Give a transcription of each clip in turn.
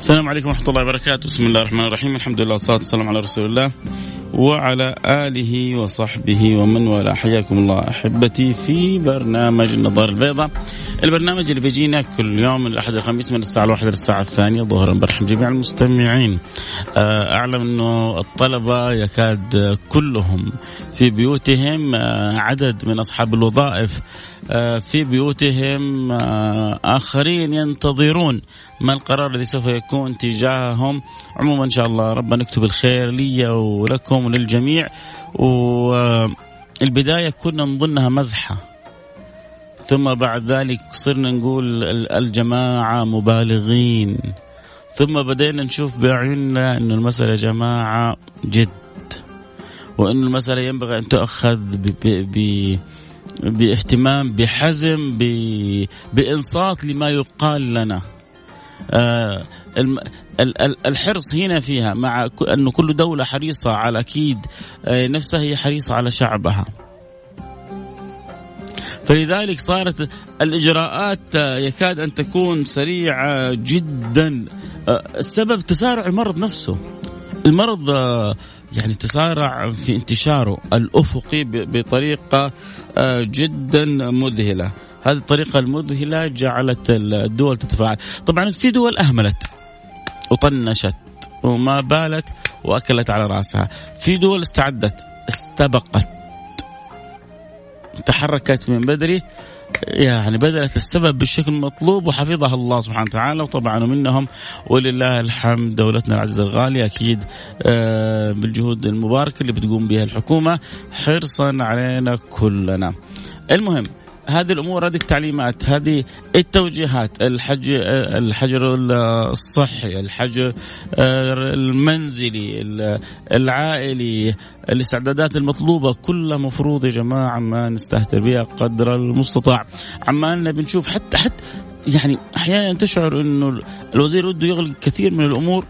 السلام عليكم ورحمة الله وبركاته. بسم الله الرحمن الرحيم. الحمد لله والصلاة والسلام على رسول الله وعلى آله وصحبه ومن والاه. حياكم الله أحبتي في برنامج النظار البيضاء. البرنامج اللي بيجينا كل يوم من الأحد الخميس من الساعة الواحدة للساعة الثانية. ظهرا برحم جميع المستمعين. آه، أعلم أنه الطلبة يكاد كلهم في بيوتهم. آه، عدد من أصحاب الوظائف آه، في بيوتهم. آخرين ينتظرون ما القرار الذي سوف يكون تجاههم. عموما إن شاء الله ربنا يكتب الخير لي ولكم وللجميع. والبداية كنا نظنها مزحة. ثم بعد ذلك صرنا نقول الجماعة مبالغين. ثم بدينا نشوف بعيوننا أن المسألة جماعة جد وأن المسألة ينبغي أن تؤخذ ب... ب... باهتمام بحزم ب... بإنصات لما يقال لنا. آه الحرص هنا فيها مع أن كل دولة حريصة على أكيد آه، نفسها هي حريصة على شعبها. فلذلك صارت الإجراءات آه، يكاد أن تكون سريعة جدا. السبب تسارع المرض نفسه. المرض يعني تسارع في انتشاره. الأفقي بطريقة جدا مذهلة. هذه الطريقة المذهلة جعلت الدول تتفاعل. طبعا في دول أهملت وطنشت وما بالت وأكلت على رأسها. في دول استعدت استبقت. تحركت من بدري يعني بذلت السبب بالشكل المطلوب وحفظها الله سبحانه وتعالى وطبعا منهم ولله الحمد دولتنا العزيزة الغالية أكيد آه، بالجهود المباركة اللي بتقوم بها الحكومة حرصا علينا كلنا. المهم هذه الأمور هذه التعليمات هذه التوجيهات الحج الحجر الصحي الحجر المنزلي العائلي الاستعدادات المطلوبة كلها مفروض يا جماعة ما نستهتر بها قدر المستطاع. عمالنا بنشوف حتى حتى يعني أحيانا تشعر أنه الوزير وده يغلق كثير من الأمور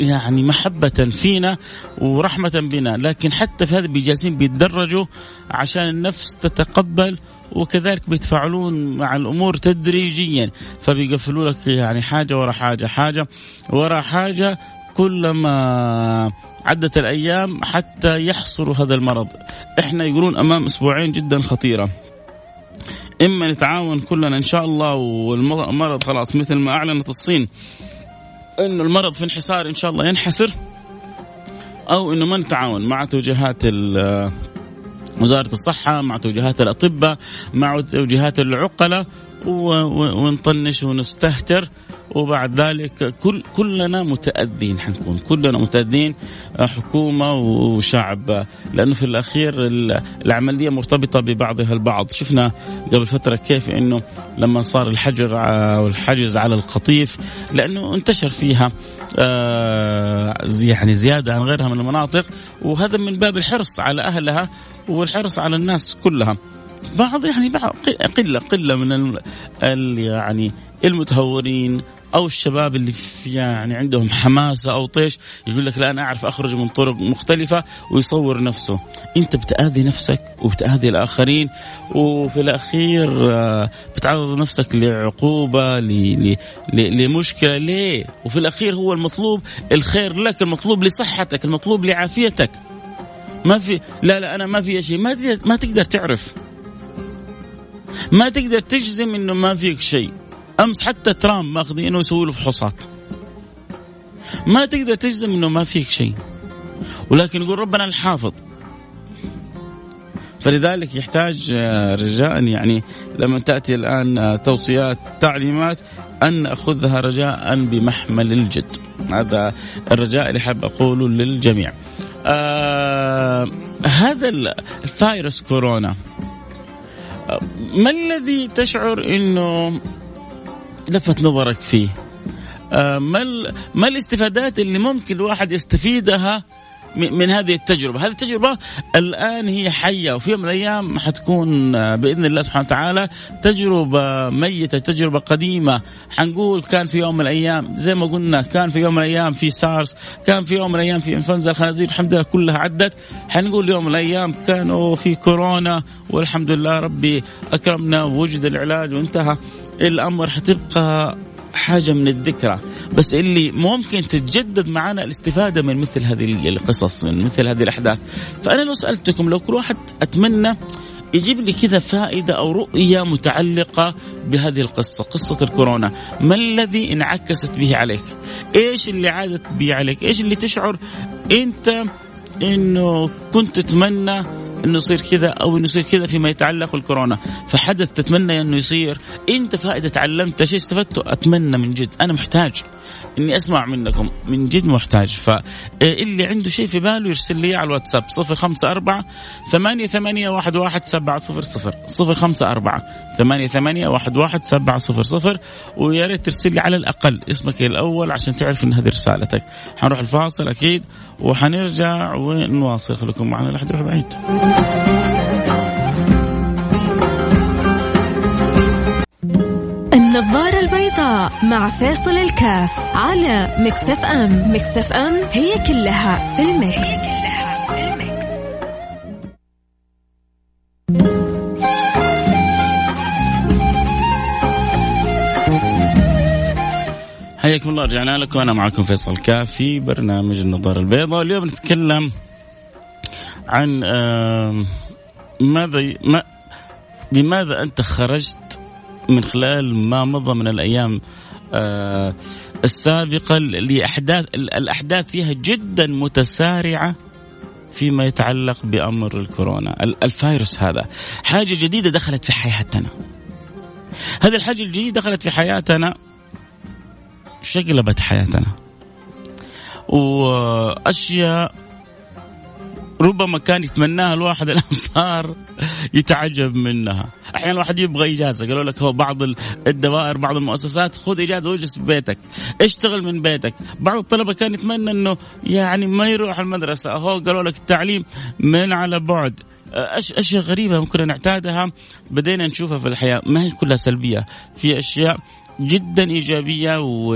يعني محبة فينا ورحمة بنا لكن حتى في هذا بيجالسين بيتدرجوا عشان النفس تتقبل وكذلك بيتفاعلون مع الأمور تدريجيا. فبيقفلوا لك يعني حاجة ورا حاجة حاجة ورا حاجة كلما عدت الأيام حتى يحصروا هذا المرض. إحنا يقولون أمام أسبوعين جدا خطيرة. إما نتعاون كلنا إن شاء الله والمرض خلاص مثل ما أعلنت الصين انه المرض في انحسار إن شاء الله ينحسر أو إنه ما نتعاون مع توجيهات وزارة الصحة مع توجيهات الأطباء مع توجيهات العقلاء ونطنش ونستهتر. وبعد ذلك كل كلنا متأذين حنكون كلنا متأذين حكومة وشعب. لأنه في الأخير العملية مرتبطة ببعضها البعض. شفنا قبل فترة كيف أنه لما صار الحجر والحجز على القطيف لأنه انتشر فيها آه يعني زيادة عن غيرها من المناطق وهذا من باب الحرص على أهلها والحرص على الناس كلها. بعض يعني بعض قلة قلة من ال يعني المتهورين أو الشباب اللي في يعني عندهم حماسة أو طيش يقول لك لا أنا أعرف أخرج من طرق مختلفة ويصور نفسه. أنت بتأذي نفسك وبتأذي الآخرين وفي الأخير آه، بتعرض نفسك لعقوبة لمشكلة. ليه؟ وفي الأخير هو المطلوب الخير لك المطلوب لصحتك المطلوب لعافيتك. ما في لا لا أنا ما في شيء. ما ما تقدر تعرف. ما تقدر تجزم إنه ما فيك شيء. أمس حتى ترامب ماخذينه يسوي له فحوصات. ما تقدر تجزم إنه ما فيك شيء. ولكن يقول ربنا الحافظ. فلذلك يحتاج آه، رجاء يعني لما تأتي الآن آه، توصيات تعليمات أن نأخذها رجاء بمحمل الجد. هذا الرجاء اللي حاب أقوله للجميع. آه هذا الفيروس كورونا. آه ما الذي تشعر إنه لفت نظرك فيه؟ آه ما ما الاستفادات اللي ممكن الواحد يستفيدها من هذه التجربة؟ هذه التجربة الآن هي حية وفي يوم من الأيام حتكون بإذن الله سبحانه وتعالى تجربة ميتة تجربة قديمة. حنقول كان في يوم من الأيام زي ما قلنا كان في يوم من الأيام في سارس كان في يوم من الأيام في إنفلونزا الخنازير الحمد لله كلها عدت. حنقول يوم من الأيام كانوا في كورونا والحمد لله ربي أكرمنا ووجد العلاج وانتهى. الأمر حتبقى حاجة من الذكرى بس اللي ممكن تتجدد معنا الاستفادة من مثل هذه القصص من مثل هذه الأحداث فأنا لو سألتكم لو كل واحد أتمنى يجيب لي كذا فائدة أو رؤية متعلقة بهذه القصة، قصة الكورونا، ما الذي انعكست به عليك؟ إيش اللي عادت به عليك؟ إيش اللي تشعر أنت إنه كنت تتمنى إنه يصير كذا أو إنه يصير كذا فيما يتعلق بالكورونا. فحدث تتمنى إنه يصير. أنت فائدة تعلمت شيء استفدته؟ أتمنى من جد. أنا محتاج. إني أسمع منكم من جد محتاج. فاللي عنده شيء في باله يرسل لي على الواتساب. 054 ثمانية ثمانية واحد واحد سبعة صفر صفر. صفر خمسة أربعة ثمانية ثمانية واحد واحد سبعة صفر صفر. ويا ريت ترسل لي على الأقل اسمك الأول عشان تعرف إن هذه رسالتك. حنروح الفاصل أكيد وحنرجع ونواصل. خليكم معنا لا حد يروح بعيد مع فيصل الكاف على Mix FM. Mix FM هي كلها في ال Mix, هي كلها في ال Mix. حياكم الله رجعنا لكم. أنا معكم فيصل كاف في برنامج النظارة البيضاء. اليوم نتكلم عن ماذا ما بماذا أنت خرجت من خلال ما مضى من الأيام آه، السابقة لأحداث الأحداث فيها جدا متسارعة فيما يتعلق بأمر الكورونا. الفيروس هذا حاجة جديدة دخلت في حياتنا. هذه الحاجة الجديدة دخلت في حياتنا شقلبت حياتنا. وأشياء ربما كان يتمناها الواحد الان صار يتعجب منها. أحيانا الواحد يبغى إجازة. قالوا لك هو بعض الدوائر بعض المؤسسات خذ إجازة واجلس في بيتك. اشتغل من بيتك. بعض الطلبة كان يتمنى إنه يعني ما يروح المدرسة. هو قالوا لك التعليم من على بعد. أشياء غريبة ممكن نعتادها. بدينا نشوفها في الحياة. ما هي كلها سلبية. في أشياء جدا إيجابية و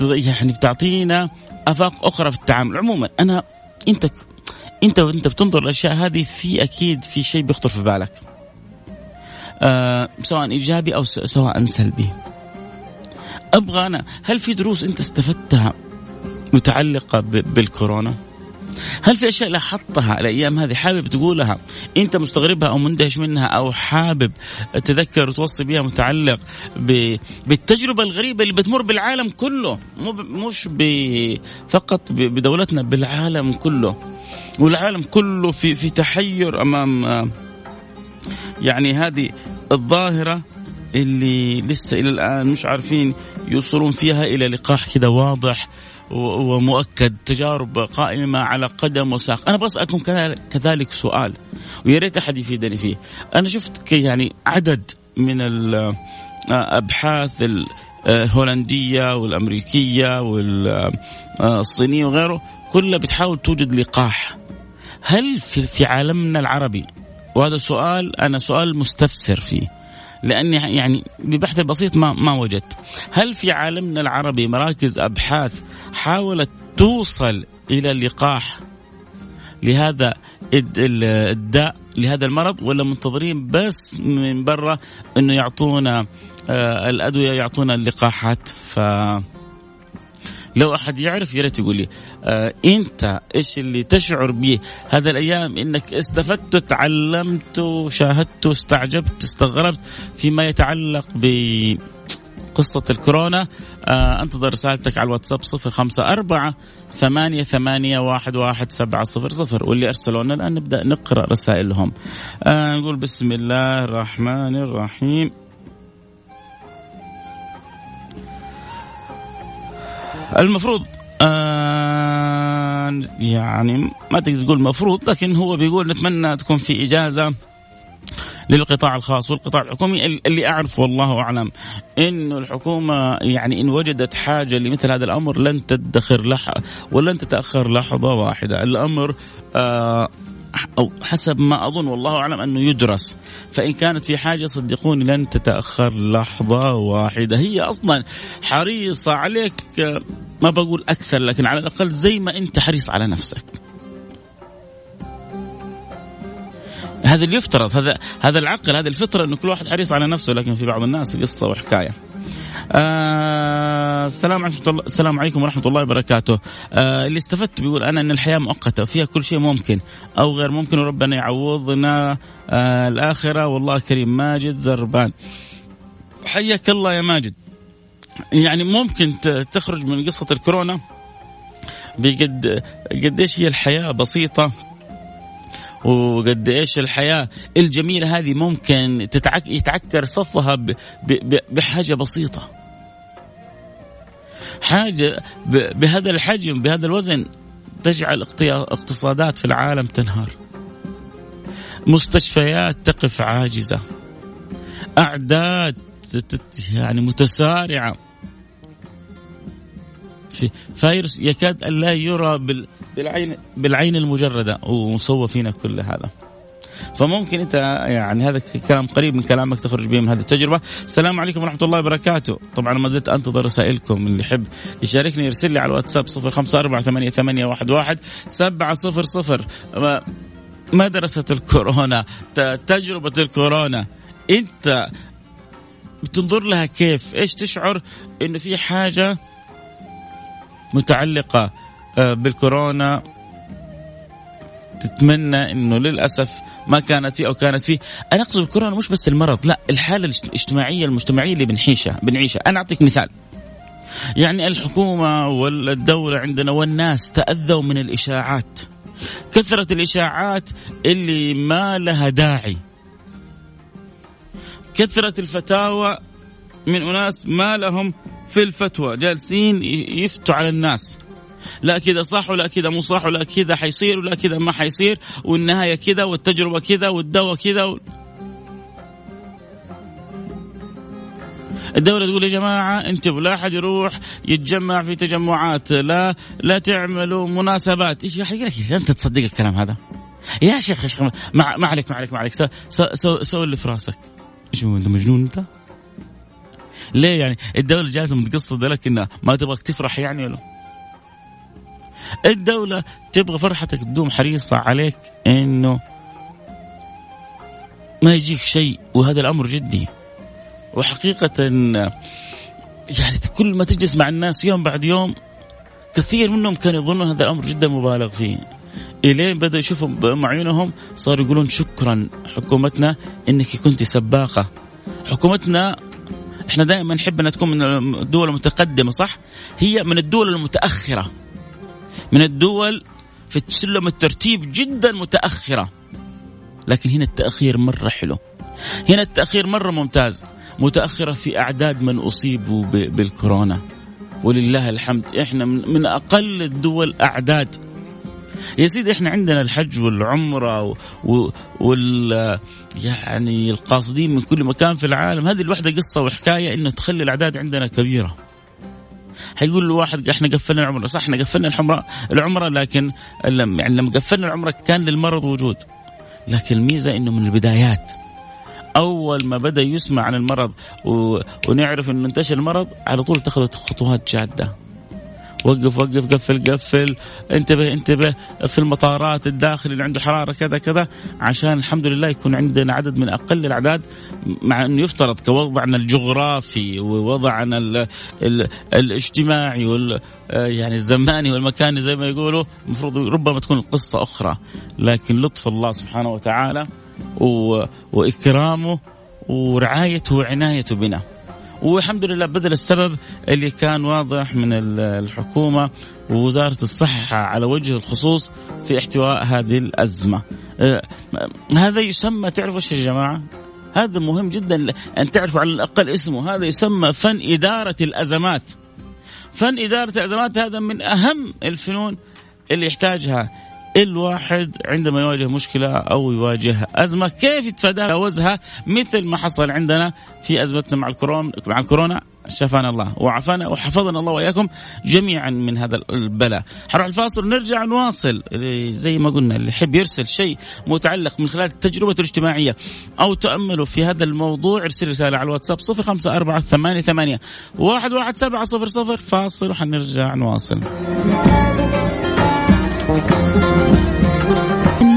يعني بتعطينا آفاق أخرى في التعامل. عموما أنا أنت انت وانت بتنظر الأشياء هذه في أكيد في شيء بيخطر في بالك. آه سواء إيجابي أو سواء سلبي. أبغى أنا هل في دروس أنت استفدتها متعلقة بالكورونا؟ هل في أشياء لاحظتها الأيام هذه حابب تقولها أنت مستغربها أو مندهش منها أو حابب تذكر وتوصي بها متعلق بالتجربة الغريبة اللي بتمر بالعالم كله مو مش فقط بدولتنا بالعالم كله؟ والعالم كله في في تحير أمام يعني هذه الظاهرة اللي لسه إلى الآن مش عارفين يوصلون فيها إلى لقاح كذا واضح ومؤكد تجارب قائمة على قدم وساق. أنا بسألكم كذلك سؤال ويا ريت أحد يفيدني فيه. أنا شفت يعني عدد من الأبحاث الهولندية والأمريكية والصينية وغيره كلها بتحاول توجد لقاح. هل في عالمنا العربي؟ وهذا سؤال أنا سؤال مستفسر فيه. لأني يعني ببحث بسيط ما ما وجدت. هل في عالمنا العربي مراكز أبحاث حاولت توصل إلى اللقاح لهذا الداء لهذا المرض ولا منتظرين بس من برا إنه يعطونا آه، الأدوية يعطونا اللقاحات؟ ف لو أحد يعرف يا ريت يقول لي آه أنت إيش اللي تشعر به هذا الأيام؟ إنك استفدت تعلمت شاهدت استعجبت استغربت فيما يتعلق ب قصة الكورونا. آه أنتظر رسالتك على الواتساب صفر خمسة أربعة ثمانية ثمانية واحد واحد سبعة صفر صفر. واللي أرسلونا الآن نبدأ نقرأ رسائلهم. آه نقول بسم الله الرحمن الرحيم. المفروض آه يعني ما تقدر تقول مفروض لكن هو بيقول نتمنى تكون في إجازة للقطاع الخاص والقطاع الحكومي اللي أعرف والله أعلم إنه الحكومة يعني إن وجدت حاجة لمثل هذا الأمر لن تدخر لح ولن تتأخر لحظة واحدة، الأمر آه أو حسب ما أظن والله أعلم أنه يدرس. فإن كانت في حاجة صدقوني لن تتأخر لحظة واحدة. هي أصلا حريصة عليك ما بقول أكثر لكن على الأقل زي ما أنت حريص على نفسك. هذا اللي يفترض هذا هذا العقل هذه الفطرة انه كل واحد حريص على نفسه لكن في بعض الناس قصة وحكاية. آه السلام عليكم السلام عليكم ورحمة الله وبركاته. آه اللي استفدت بيقول أنا إن الحياة مؤقتة وفيها كل شيء ممكن أو غير ممكن وربنا يعوضنا آه الآخرة والله كريم ماجد زربان. حياك الله يا ماجد. يعني ممكن تخرج من قصة الكورونا بقد قديش هي الحياة بسيطة وقد إيش الحياة الجميلة هذه ممكن تتعك يتعكر صفها بحاجة بسيطة. حاجة بهذا الحجم بهذا الوزن تجعل اقتصادات في العالم تنهار. مستشفيات تقف عاجزة. أعداد يعني متسارعة. في فيروس يكاد أن لا يرى بالعين بالعين المجردة ومصور فينا كل هذا فممكن انت يعني هذا كلام قريب من كلامك تخرج به من هذه التجربة. السلام عليكم ورحمة الله وبركاته. طبعا ما زلت أنتظر رسائلكم. اللي يحب يشاركني يرسل لي على الواتساب 054 سبعة صفر صفر. مدرسة الكورونا. تجربة الكورونا. انت بتنظر لها كيف؟ إيش تشعر إنه في حاجة متعلقة آه، بالكورونا؟ تتمنى إنه للأسف ما كانت فيه أو كانت فيه، أنا أقصد الكورونا مش بس المرض، لا الحالة الاجتماعية المجتمعية اللي بنعيشها، بنعيشها، أنا أعطيك مثال. يعني الحكومة والدولة عندنا والناس تأذوا من الإشاعات. كثرة الإشاعات اللي ما لها داعي. كثرة الفتاوى من أناس ما لهم في الفتوى، جالسين يفتوا على الناس. لا كذا صح ولا كذا مو صح ولا كذا حيصير ولا كذا ما حيصير والنهاية كذا والتجربة كذا والدواء كذا و... الدولة تقول يا جماعة انتبهوا لا أحد يروح يتجمع في تجمعات لا لا تعملوا مناسبات. إيش يا أنت تصدق الكلام هذا؟ يا شيخ يا شيخ ما, عليك ما عليك ما عليك. سوي سو سو اللي في راسك. إيش أنت مجنون أنت؟ ليه يعني؟ الدولة جالسة متقصدة لك انها ما تبغاك تفرح يعني ولا؟ الدولة تبغى فرحتك تدوم حريصة عليك إنه ما يجيك شيء وهذا الأمر جدي. وحقيقة يعني كل ما تجلس مع الناس يوم بعد يوم كثير منهم كانوا يظنون هذا الأمر جدا مبالغ فيه. إلين بدأوا يشوفوا بعيونهم صاروا يقولون شكرا حكومتنا إنك كنت سباقة. حكومتنا إحنا دائما نحب انها تكون من الدول المتقدمة صح؟ هي من الدول المتأخرة. من الدول في سلم الترتيب جدا متأخرة. لكن هنا التأخير مرة حلو. هنا التأخير مرة ممتاز. متأخرة في أعداد من أصيبوا بالكورونا. ولله الحمد. إحنا من أقل الدول أعداد. يا سيدي إحنا عندنا الحج والعمرة وال يعني القاصدين من كل مكان في العالم. هذه الوحدة قصة وحكاية إنه تخلي الأعداد عندنا كبيرة. حيقول له واحد إحنا قفلنا العمرة. صح إحنا قفلنا الحمرة العمرة لكن لما يعني لما قفلنا العمرة كان للمرض وجود. لكن الميزة إنه من البدايات. أول ما بدأ يسمع عن المرض. ونعرف إنه انتشر المرض على طول اتخذت خطوات جادة. وقف وقف قفل قفل. انتبه انتبه في المطارات الداخل اللي عنده حرارة كذا كذا. عشان الحمد لله يكون عندنا عدد من أقل الأعداد مع انه يفترض كوضعنا الجغرافي ووضعنا ال ال الاجتماعي وال يعني الزماني والمكاني زي ما يقولوا المفروض ربما تكون القصة أخرى. لكن لطف الله سبحانه وتعالى وإكرامه ورعايته وعنايته بنا. والحمد لله بدل السبب اللي كان واضح من الحكومة ووزارة الصحة على وجه الخصوص في احتواء هذه الأزمة. آه، هذا يسمى تعرفوا إيش يا جماعة؟ هذا مهم جدا أن تعرفوا على الأقل اسمه، هذا يسمى فن إدارة الأزمات. فن إدارة الأزمات هذا من أهم الفنون اللي يحتاجها الواحد عندما يواجه مشكلة أو يواجه أزمة كيف يتفاداها مثل ما حصل عندنا في أزمتنا مع الكورونا مع الكورونا شفانا الله وعافانا وحفظنا الله وإياكم جميعا من هذا البلاء. حنروح الفاصل ونرجع نواصل زي ما قلنا اللي يحب يرسل شيء متعلق من خلال تجربته الاجتماعية أو تأمله في هذا الموضوع ارسل رسالة على الواتساب 054 88 11700 فاصل وحنرجع نواصل.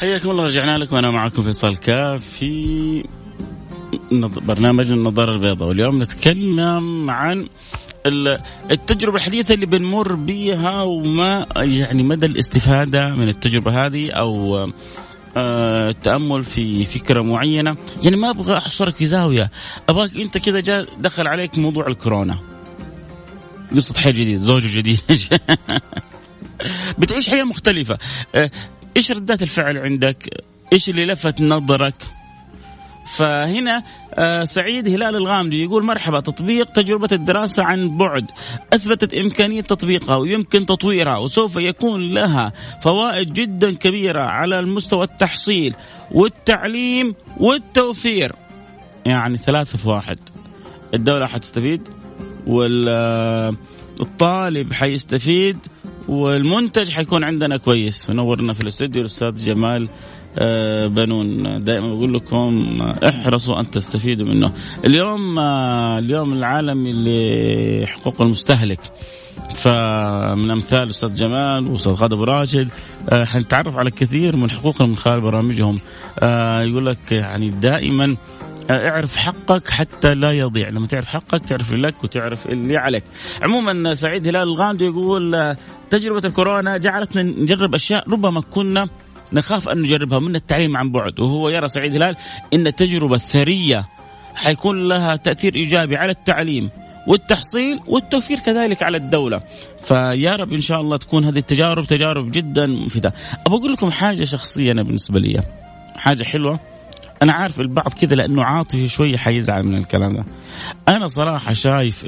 حياكم الله رجعنا لكم. أنا معكم فيصل كاف في برنامج النظارة البيضاء. واليوم نتكلم عن التجربة الحديثة اللي بنمر بها وما يعني مدى الاستفادة من التجربة هذه أو آه التأمل في فكرة معينة. يعني ما أبغى أحصرك في زاوية. أبغاك أنت كذا جاء دخل عليك موضوع الكورونا. قصة حياة جديد زوج جديد. بتعيش حياة مختلفة. آه إيش ردات الفعل عندك؟ إيش اللي لفت نظرك؟ فهنا آه سعيد هلال الغامدي يقول مرحبا تطبيق تجربة الدراسة عن بعد أثبتت إمكانية تطبيقها ويمكن تطويرها وسوف يكون لها فوائد جدا كبيرة على المستوى التحصيل والتعليم والتوفير يعني ثلاثة في واحد الدولة حتستفيد والطالب حيستفيد والمنتج حيكون عندنا كويس. نورنا في الاستوديو الأستاذ جمال آه، بنون. دائما بقول لكم احرصوا أن تستفيدوا منه. اليوم آه، اليوم العالمي لحقوق المستهلك. فمن أمثال أستاذ جمال وأستاذ خالد أبو راشد آه، حنتعرف على كثير من حقوقهم من خلال برامجهم. يقول لك يعني دائما اعرف حقك حتى لا يضيع. لما تعرف حقك تعرف اللي لك وتعرف اللي عليك. عموما سعيد هلال الغامدي يقول تجربة الكورونا جعلتنا نجرب أشياء ربما كنا نخاف أن نجربها من التعليم عن بعد. وهو يرى سعيد هلال أن التجربة الثرية حيكون لها تأثير إيجابي على التعليم والتحصيل والتوفير كذلك على الدولة. فيا رب إن شاء الله تكون هذه التجارب تجارب جدا مفيدة. أبغى أقول لكم حاجة شخصية أنا بالنسبة لي. حاجة حلوة؟ أنا عارف البعض كذا لأنه عاطفي شوية حيزعل من الكلام ده. أنا صراحة شايف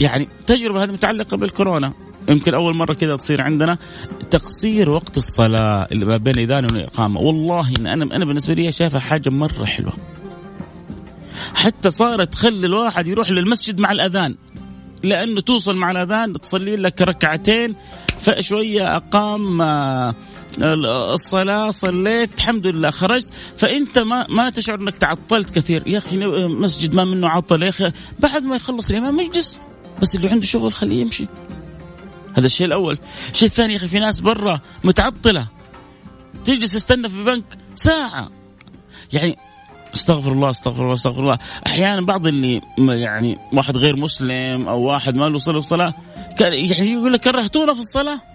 يعني التجربه هذه متعلقة بالكورونا. يمكن أول مرة كذا تصير عندنا. تقصير وقت الصلاة اللي ما بين الإذان والإقامة. والله إن أنا أنا بالنسبة لي شايفها حاجة مرة حلوة. حتى صارت تخلي الواحد يروح للمسجد مع الأذان. لأنه توصل مع الأذان تصلي لك ركعتين فشوية أقام آه، الصلاة صليت الحمد لله خرجت. فأنت ما ما تشعر أنك تعطلت كثير. يا أخي مسجد ما منه عطل. يا أخي بعد ما يخلص الإمام يجلس بس اللي عنده شغل خليه يمشي. هذا الشيء الأول. الشيء الثاني يا أخي في ناس برا متعطلة. تجلس تستنى في البنك ساعة. يعني استغفر الله استغفر الله استغفر الله. أحيانا بعض اللي يعني واحد غير مسلم أو واحد ما له صله الصلاه يعني يقول لك كرهتونا في الصلاة.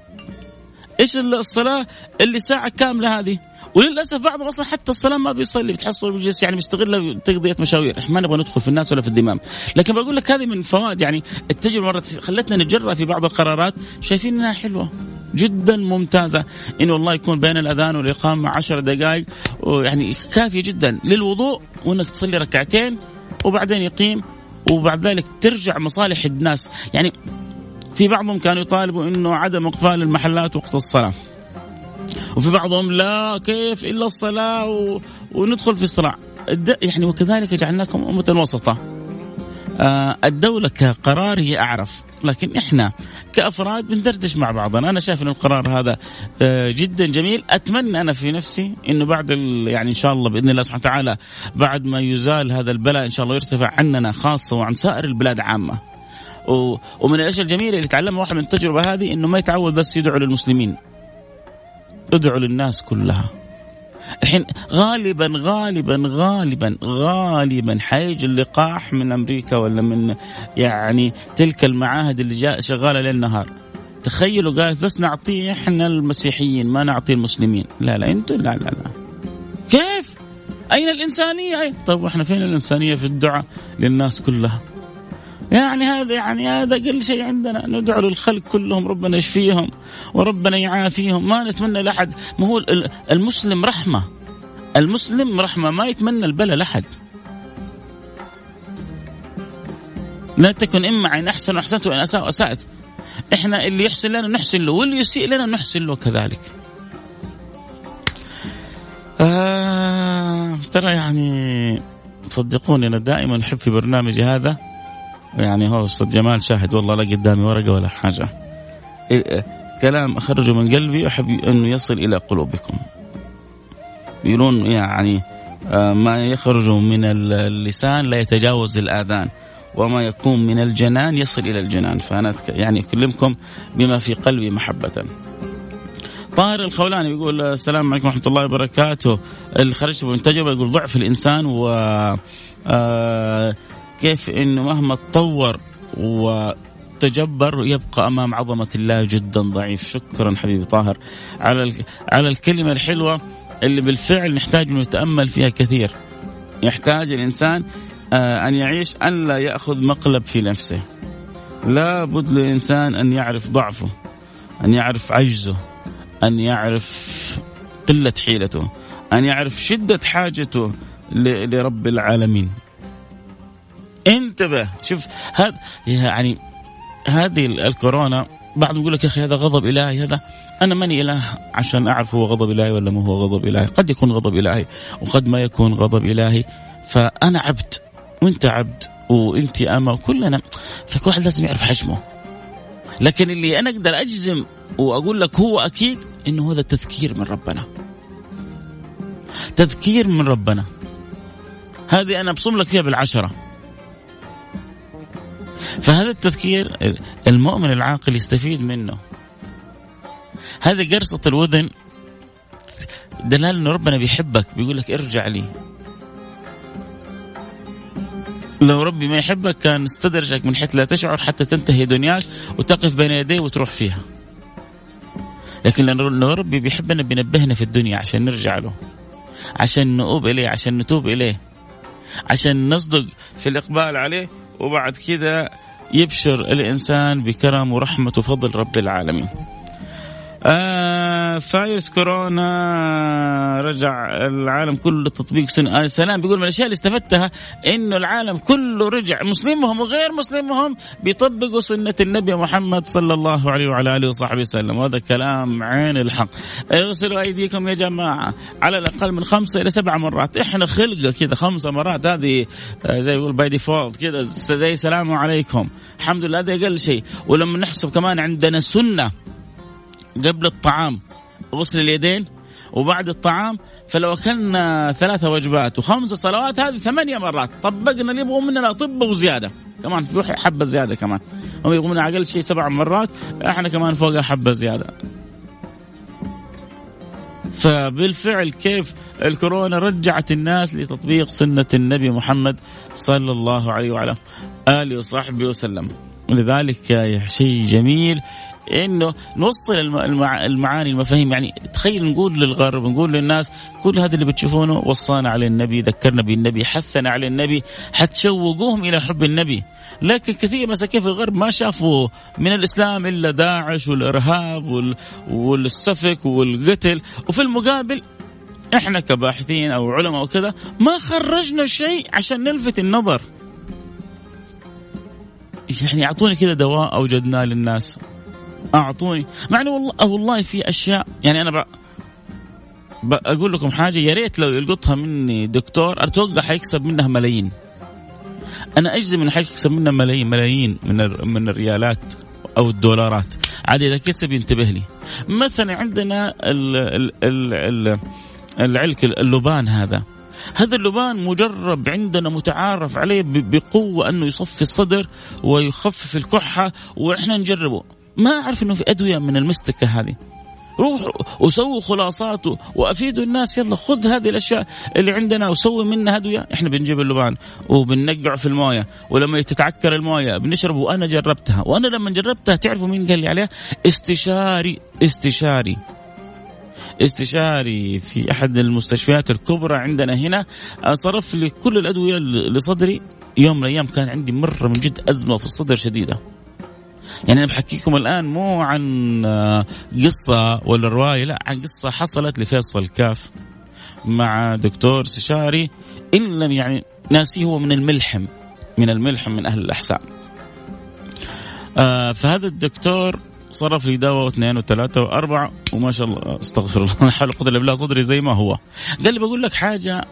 إيش الصلاة اللي ساعة كاملة هذه؟ وللأسف بعضهم أصلا حتى الصلاة ما بيصلي بتحصل بيجلس يعني بيستغل تقضيه مشاوير. إحنا ما نبغى ندخل في الناس ولا في الدمام. لكن بقول لك هذه من فوائد يعني التجربة مرات خلتنا نتجرأ في بعض القرارات شايفين إنها حلوة جدا ممتازة. إن والله يكون بين الأذان والإقامة عشر دقائق يعني كافية جدا للوضوء وأنك تصلي ركعتين وبعدين يقيم وبعد ذلك ترجع مصالح الناس. يعني في بعضهم كانوا يطالبوا إنه عدم اقفال المحلات وقت الصلاة. وفي بعضهم لا كيف إلا الصلاة؟ و... وندخل في الصراع يعني وكذلك جعلناكم أمة وسطا. آه الدولة كقرار هي أعرف. لكن إحنا كأفراد بندردش مع بعضنا. أنا شايف إن القرار هذا آه جدا جميل. أتمنى أنا في نفسي إنه بعد يعني إن شاء الله بإذن الله سبحانه وتعالى بعد ما يزال هذا البلاء إن شاء الله يرتفع عننا خاصة وعن سائر البلاد عامه ومن الأشياء الجميلة اللي تعلمها واحد من التجربة هذه إنه ما يتعود بس يدعو للمسلمين. ادعوا للناس كلها. الحين غالبا غالبا غالبا غالبا حيجي اللقاح من أمريكا ولا من يعني تلك المعاهد اللي جاء شغالة ليل نهار. تخيلوا قالت بس نعطيه إحنا المسيحيين ما نعطيه المسلمين. لا لا أنتوا لا لا لا. كيف؟ أين الإنسانية؟ طيب وإحنا فين الإنسانية في الدعاء للناس كلها؟ يعني هذا يعني هذا أقل شيء عندنا. ندعو للخلق كلهم ربنا يشفيهم وربنا يعافيهم. ما نتمنى لأحد. ما هو المسلم رحمة. المسلم رحمة. ما يتمنى البلاء لأحد. لا تكن إما ان أحسن احسنت وإن أساء اسات إحنا اللي يحسن لنا نحسن له واللي يسيء لنا نحسن له كذلك. آه ترى يعني صدقوني أنا دائما أحب في برنامجي هذا. يعني هو أستاذ جمال شاهد والله لا قدامي ورقة ولا حاجة. إيه، كلام أخرجه من قلبي أحب انه يصل إلى قلوبكم. يقولون يعني آه، ما يخرج من اللسان لا يتجاوز الآذان وما يكون من الجنان يصل إلى الجنان. فأنا يعني أكلمكم بما في قلبي محبة. طاهر الخولاني يقول السلام عليكم ورحمة الله وبركاته. اللي خرجت من تجربة يقول ضعف الإنسان و آه كيف إنه مهما تطور وتجبر يبقى أمام عظمة الله جدا ضعيف. شكرا حبيبي طاهر. على على الكلمة الحلوة اللي بالفعل نحتاج نتامل فيها كثير. يحتاج الإنسان آه، أن يعيش أن لا يأخذ مقلب في نفسه. لا بد للإنسان أن يعرف ضعفه أن يعرف عجزه أن يعرف قلة حيلته أن يعرف شدة حاجته لرب العالمين. انتبه. شوف هذا يعني هذه الكورونا بعضهم يقول لك يا أخي هذا غضب إلهي هذا أنا ماني إله عشان أعرف هو غضب إلهي ولا ما هو غضب إلهي. قد يكون غضب إلهي وقد ما يكون غضب إلهي. فأنا عبد وأنت عبد وأنت أما وكلنا. فكل واحد لازم يعرف حجمه. لكن اللي أنا أقدر أجزم وأقول لك هو أكيد إنه هذا تذكير من ربنا. تذكير من ربنا. هذه أنا أبصم لك فيها بالعشرة. فهذا التذكير المؤمن العاقل يستفيد منه. هذه قرصة الودن دلال إنه ربنا بيحبك بيقول لك ارجع لي. لو ربي ما يحبك كان استدرجك من حيث لا تشعر حتى تنتهي دنياك وتقف بين يديه وتروح فيها. لكن لو ربي بيحبنا بينبهنا في الدنيا عشان نرجع له عشان نؤوب إليه عشان نتوب إليه عشان نصدق في الإقبال عليه وبعد كذا يبشر الإنسان بكرم ورحمة وفضل رب العالمين. آه فايروس كورونا رجع العالم كله لتطبيق سنة آه سلام. بيقول من الأشياء اللي استفدتها إنه العالم كله رجع. مسلمهم وغير مسلمهم بيطبقوا سنة النبي محمد صلى الله عليه وعلى آله وصحبه وسلم. وهذا كلام عين الحق. اغسلوا أيديكم يا جماعة. على الأقل من خمسة إلى سبع مرات. إحنا خلقه كذا خمسة مرات. هذه آه زي يقول by default كذا. زي السلام عليكم. الحمد لله هذا أقل شيء. ولما نحسب كمان عندنا سنة قبل الطعام غسل اليدين وبعد الطعام فلو أكلنا ثلاثة وجبات وخمس صلوات هذه ثمانية مرات طبقنا اللي يبغوا مننا طب وزيادة كمان في حبة زيادة كمان هم يبغوا منا أقل شيء سبع مرات إحنا كمان فوق حبة زيادة. فبالفعل كيف الكورونا رجعت الناس لتطبيق سنة النبي محمد صلى الله عليه وعلى آله وصحبه وسلم. ولذلك شيء جميل إنه نوصل المعاني المفاهيم. يعني تخيل نقول للغرب نقول للناس كل هذا اللي بتشوفونه وصانا على النبي ذكرنا بالنبي حثنا على النبي حتشوقوهم إلى حب النبي. لكن كثير مساكين في الغرب ما شافوا من الإسلام إلا داعش والإرهاب والسفك والقتل. وفي المقابل إحنا كباحثين أو علماء وكذا ما خرجنا شيء عشان نلفت النظر. يعني أعطوني كذا دواء أوجدناه للناس. أعطوني. مع إنه والله والله في اشياء يعني أنا بقول لكم حاجة يا ريت لو يلقطها مني دكتور أتوقع حيكسب منها ملايين. أنا اجزم انه حيكسب منها ملايين ملايين من من الريالات أو الدولارات. عاد إذا كسب ينتبه لي. مثلا عندنا ال ال ال ال العلك اللبان هذا. هذا اللبان مجرب عندنا متعارف عليه بقوة أنه يصفي الصدر ويخفف الكحة وإحنا نجربه. ما أعرف إنه في أدوية من المستكة هذه. روحوا وسووا خلاصات وأفيدوا الناس. يلا خذ هذه الأشياء اللي عندنا وسوي منها أدوية. إحنا بنجيب اللبان وبننقعه في الموية. ولما تتعكر الموية بنشربه وأنا جربتها. وأنا لما جربتها تعرفوا مين قال لي عليها؟ استشاري. استشاري. استشاري في أحد المستشفيات الكبرى عندنا هنا. صرف لي كل الأدوية لصدري يوم من الأيام كان عندي مرة من جد أزمة في الصدر شديدة. يعني أنا بحكيكم الآن مو عن قصة ولا رواية لا عن قصة حصلت لفيصل كاف مع دكتور استشاري الا يعني ناسي هو من الملحم من الملحم من أهل الاحساء آه فهذا الدكتور صرف لي دواء واثنين وثلاثة وأربعة وما شاء الله أستغفر الله حول قدر بالله صدري زي ما هو. قال لي بقول لك حاجة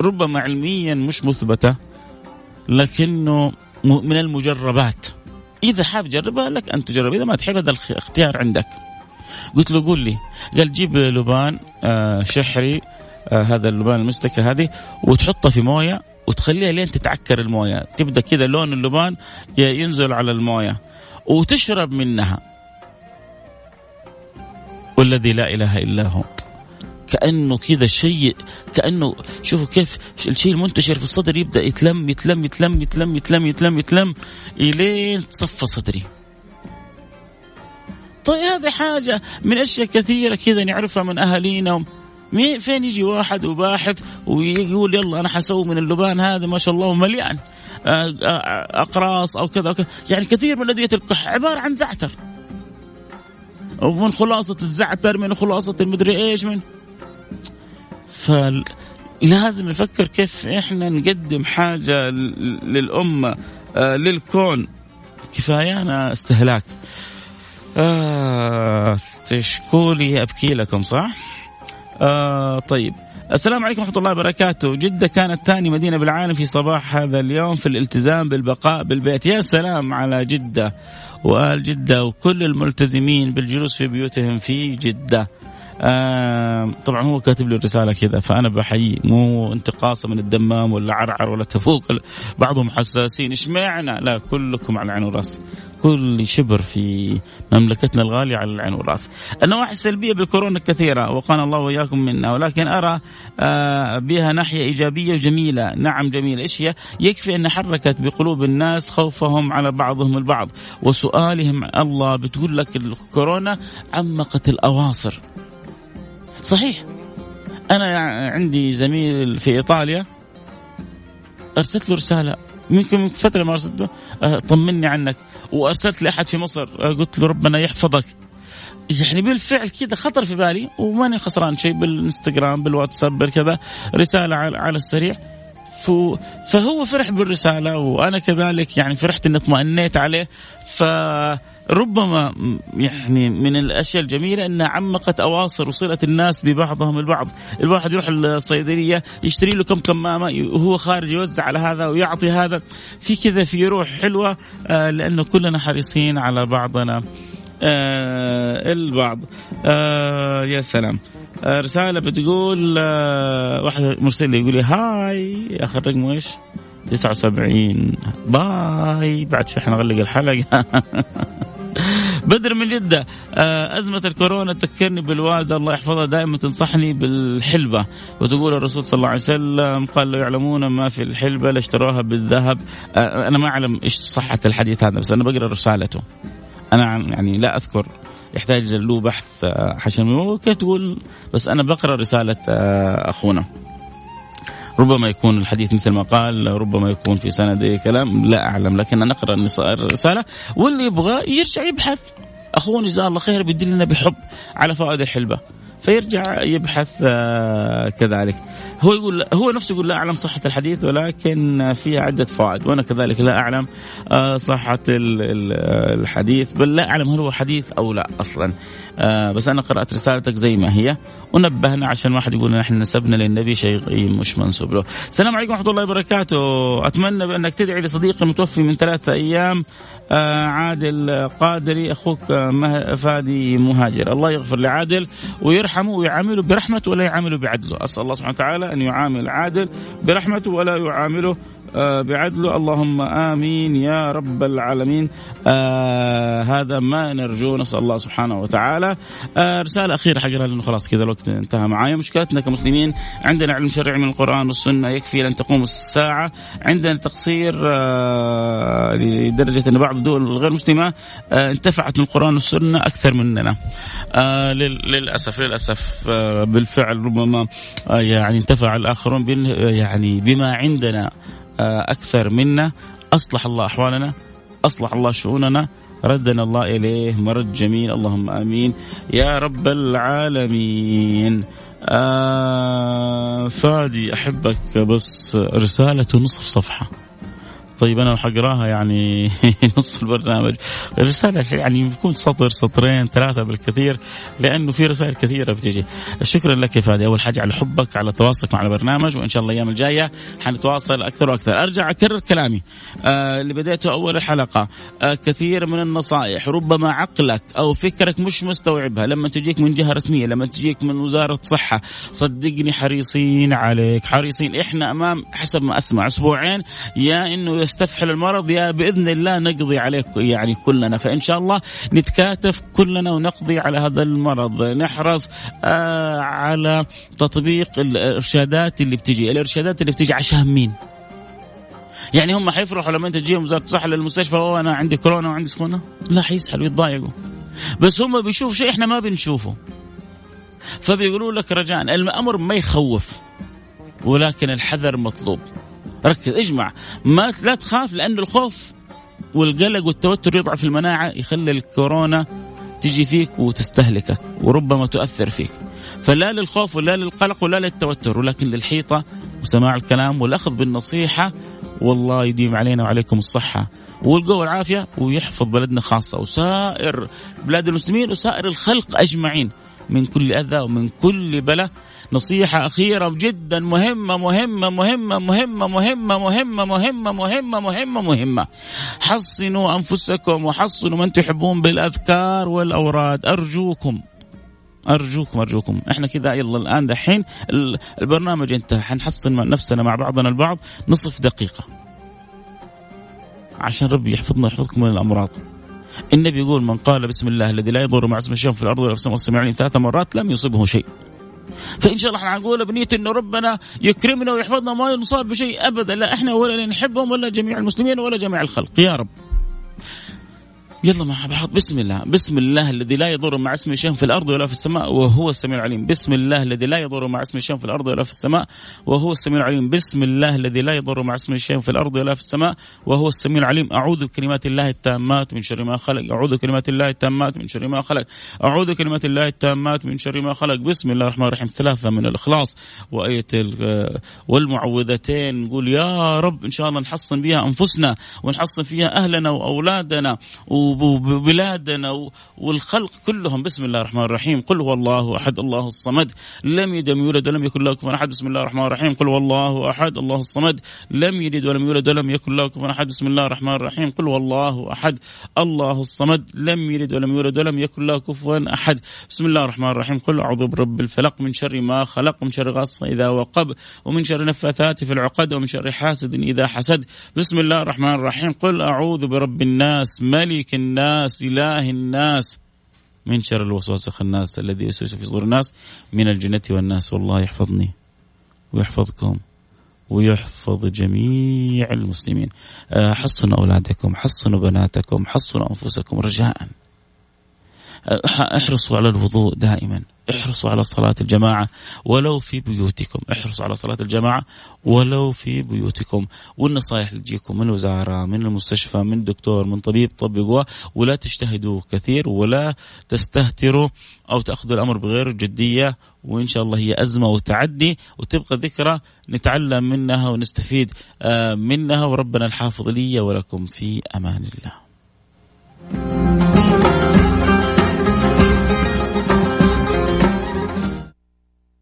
ربما علميا مش مثبتة لكنه من المجربات. إذا حاب جربها لك أن تجرب إذا ما تحب هذا الاختيار عندك. قلت له قول لي. قال جيب لبان آه شحري آه هذا اللبان المستكة هذه وتحطها في موية وتخليها لين تتعكر الموية. تبدأ كذا لون اللبان ينزل على الموية وتشرب منها. والذي لا إله إلا هو. كأنه كذا شيء كأنه شوفوا كيف الشيء المنتشر في الصدر يبدأ يتلم يتلم يتلم يتلم يتلم يتلم يتلم إلين تصفى صدري. طيب هذه حاجة من أشياء كثيرة كذا نعرفها من أهالينا. مين فين يجي واحد وباحث ويقول يلا أنا حسوي من اللبان هذا ما شاء الله مليان أقراص أو كذا, كذا. يعني كثير من أدوية الكح عبارة عن زعتر. ومن خلاصة الزعتر من خلاصة المدري إيش من فلازم نفكر كيف إحنا نقدم حاجة للأمة للكون. كفايانا استهلاك. آه تشكولي أبكي لكم صح؟ آه طيب. السلام عليكم ورحمة الله وبركاته. جدة كانت ثاني مدينة بالعالم في صباح هذا اليوم في الالتزام بالبقاء بالبيت. يا سلام على جدة وآل جدة وكل الملتزمين بالجلوس في بيوتهم في جدة. آه طبعا هو كاتب لي رسالة كذا فأنا بحيي. مو انتقاصه من الدمام ولا عرعر ولا تفوق بعضهم حساسين. اشمعنى لا كلكم على العين والرأس. كل شبر في مملكتنا الغالية على العين والرأس. النواحي السلبية بالكورونا كثيرة وقانا الله وإياكم منا ولكن أرى آه بها ناحية إيجابية وجميلة. نعم جميلة. إيش هي؟ يكفي أن حركت بقلوب الناس خوفهم على بعضهم البعض وسؤالهم الله بتقول لك الكورونا عمقت الأواصر. صحيح. أنا عندي زميل في إيطاليا. أرسلت له رسالة. يمكن من فترة ما أرسلته آه، طمني عنك. وأرسلت لأحد في مصر. آه، قلت له ربنا يحفظك. يعني بالفعل كذا خطر في بالي. وماني خسران شيء بالإنستغرام بالواتساب بالكذا. رسالة على السريع. فهو فرح بالرسالة. وأنا كذلك يعني فرحت إني اطمئنيت عليه. ف ربما يعني من الأشياء الجميلة انها عمقت أواصر وصله الناس ببعضهم البعض، الواحد يروح الصيدلية يشتري له كم كمامة وهو خارج يوزع على هذا ويعطي هذا، في كذا في روح حلوة آه، لأنه كلنا حريصين على بعضنا. آه البعض. آه يا سلام. رسالة بتقول واحد مرسل لي يقول لي هاي آخر رقم إيش؟ 79 باي. بعد شوي حنغلق الحلقة. بدر من جدة آه، أزمة الكورونا تذكرني بالوالدة الله يحفظها دائما تنصحني بالحلبة. وتقول الرسول صلى الله عليه وسلم قال لو يعلمون ما في الحلبة لاشتروها بالذهب. آه، أنا ما أعلم إيش صحة الحديث هذا بس أنا بقرأ رسالته. أنا يعني لا أذكر يحتاج له بحث آه، عشان كيف تقول بس أنا بقرأ رسالة أخونا. ربما يكون الحديث مثل ما قال ربما يكون في سند كلام لا أعلم لكن نقرأ الرساله واللي يبغى يرجع يبحث. اخونا جزاه الله خير بيدلنا بحب على فوائد الحلبة فيرجع يبحث آه، كذلك. هو يقول هو نفسه يقول لا أعلم صحة الحديث ولكن فيها عدة فوائد وأنا كذلك لا أعلم آه، صحة الحديث بل لا أعلم هل هو حديث أو لا أصلا. آه بس أنا قرأت رسالتك زي ما هي. ونبهنا عشان واحد يقول نحن نسبنا للنبي شيء مش منسوب له. السلام عليكم ورحمة الله وبركاته، أتمنى بأنك تدعي لصديقي المتوفي من ثلاثة أيام آه عادل قادري أخوك فادي مهاجر، الله يغفر لعادل ويرحمه ويعامله برحمته ولا يعامله بعدله، أسأل الله سبحانه وتعالى أن يعامل عادل برحمته ولا يعامله بعدله اللهم آمين يا رب العالمين. آه هذا ما نرجو. نسأل الله سبحانه وتعالى. آه رسالة أخيرة حقنا لأنه خلاص كذا الوقت انتهى معايا. مشكلتنا كمسلمين عندنا علم شرعي من القرآن والسنة. يكفي لن تقوم الساعة. عندنا تقصير آه لدرجة أن بعض الدول الغير مسلمة آه انتفعت من القرآن والسنة أكثر مننا. آه للأسف للأسف آه بالفعل ربما آه يعني انتفع الآخرون يعني بما عندنا. آه أكثر منا. أصلح الله أحوالنا أصلح الله شؤوننا. ردنا الله إليه مرد جميل. اللهم آمين. يا رب العالمين. آه فادي أحبك بس رسالة نصف صفحة. طيب أنا حقراها يعني نص البرنامج. الرسالة يعني يكون سطر سطرين ثلاثة بالكثير لأنه في رسائل كثيرة بتجي. شكرا لك يا فادي. أول حاجة على حبك على تواصلك مع البرنامج وإن شاء الله الأيام الجاية حنتواصل أكثر وأكثر. أرجع أكرر كلامي. آه اللي بديته أول الحلقة آه كثير من النصائح ربما عقلك أو فكرك مش مستوعبها. لما تجيك من جهة رسمية لما تجيك من وزارة صحة صدقني حريصين عليك حريصين. إحنا أمام حسب ما أسمع أسبوعين يا إنه يستفحل المرض يا بإذن الله نقضي عليه يعني كلنا. فإن شاء الله نتكاتف كلنا ونقضي على هذا المرض. نحرص آه على تطبيق الإرشادات اللي بتجي. الإرشادات اللي بتجي عشان مين؟ يعني هم حيفرحوا لما أنت تجيهم وزاره الصحه للمستشفى وأنا عندي كورونا وعندي سخونه لا حيسحلوا يتضايقوا. بس هم بيشوفوا شيء إحنا ما بنشوفه. فبيقولوا لك رجاء الأمر ما يخوف ولكن الحذر مطلوب. ركز اجمع. ما لا تخاف لأن الخوف والقلق والتوتر يضعف المناعة يخلي الكورونا تجي فيك وتستهلكك وربما تؤثر فيك. فلا للخوف ولا للقلق ولا للتوتر ولكن للحيطة وسماع الكلام والأخذ بالنصيحة والله يديم علينا وعليكم الصحة. والقوة والعافية ويحفظ بلدنا خاصة وسائر بلاد المسلمين وسائر الخلق أجمعين من كل أذى ومن كل بلاء. نصيحة أخيرة جدا مهمة مهمة مهمة مهمة مهمة مهمة مهمة مهمة مهمة مهمة. حصنوا أنفسكم وحصنوا من تحبون بالأذكار والأوراد. أرجوكم أرجوكم أرجوكم. إحنا كذا يلا الآن دحين البرنامج انتهى حنحصن نفسنا مع بعضنا البعض نصف دقيقة. عشان ربي يحفظنا ويحفظكم من الأمراض. النبي يقول من قال بسم الله الذي لا يضر مع اسمه شيء في الأرض ولا في السماء ثلاث مرات لم يصبه شيء. فإن شاء الله إحنا نقول بنيه إنه ربنا يكرمنا ويحفظنا ما نصاب بشيء ابدا. لا إحنا ولا نحبهم ولا جميع المسلمين ولا جميع الخلق. يا رب. يلا مع بعض بسم الله. بسم الله الذي لا يضر مع اسمه شيء في الأرض ولا في السماء وهو السميع العليم. بسم الله الذي لا يضر مع اسمه شيء في الأرض ولا في السماء وهو السميع العليم. بسم الله الذي لا يضر مع اسمه شيء في الأرض ولا في السماء وهو السميع العليم. أعوذ بكلمات الله التامات من شر ما خلق. أعوذ بكلمات الله التامات من شر ما خلق. أعوذ بكلمات الله التامات من شر ما خلق. بسم الله الرحمن الرحيم. ثلاثة من الإخلاص وآية والمعوذتين. نقول يا رب إن شاء الله نحصن بها أنفسنا ونحصن فيها أهلنا وأولادنا. وبلادنا والخلق كلهم. بسم الله الرحمن الرحيم. قل هو الله أحد الله الصمد. لم يلد ولم يولد ولم يكن له كفوا أحد. بسم الله الرحمن الرحيم. قل هو الله أحد الله الصمد. لم يلد ولم يولد ولم يكن له كفوا أحد. بسم الله الرحمن الرحيم. قل هو الله أحد الله الصمد. لم يلد ولم يولد ولم يكن له كفوا أحد. بسم الله الرحمن الرحيم. قل أعوذ برب الفلق. من شر ما خلق من شر غاص إذا وقب ومن شر نفاثات في العقد ومن شر حاسد إذا حسد. بسم الله الرحمن الرحيم. قل أعوذ برب الناس ملك الناس إله الناس. من شر الوسواس الخناس الذي يوسوس في صدور الناس؟ من الجنة والناس. والله يحفظني ويحفظكم ويحفظ جميع المسلمين. آه، حصنوا أولادكم حصنوا بناتكم حصنوا أنفسكم رجاء. احرصوا على الوضوء دائما احرصوا على صلاة الجماعة ولو في بيوتكم احرصوا على صلاة الجماعة ولو في بيوتكم. والنصائح اللي تجيكم من الوزارة من المستشفى من دكتور من طبيب طبقوها ولا تجتهدوا كثير ولا تستهتروا أو تأخذوا الأمر بغير جدية وإن شاء الله هي أزمة وتعدي وتبقى ذكرى نتعلم منها ونستفيد آه، منها وربنا الحافظ لي ولكم في أمان الله.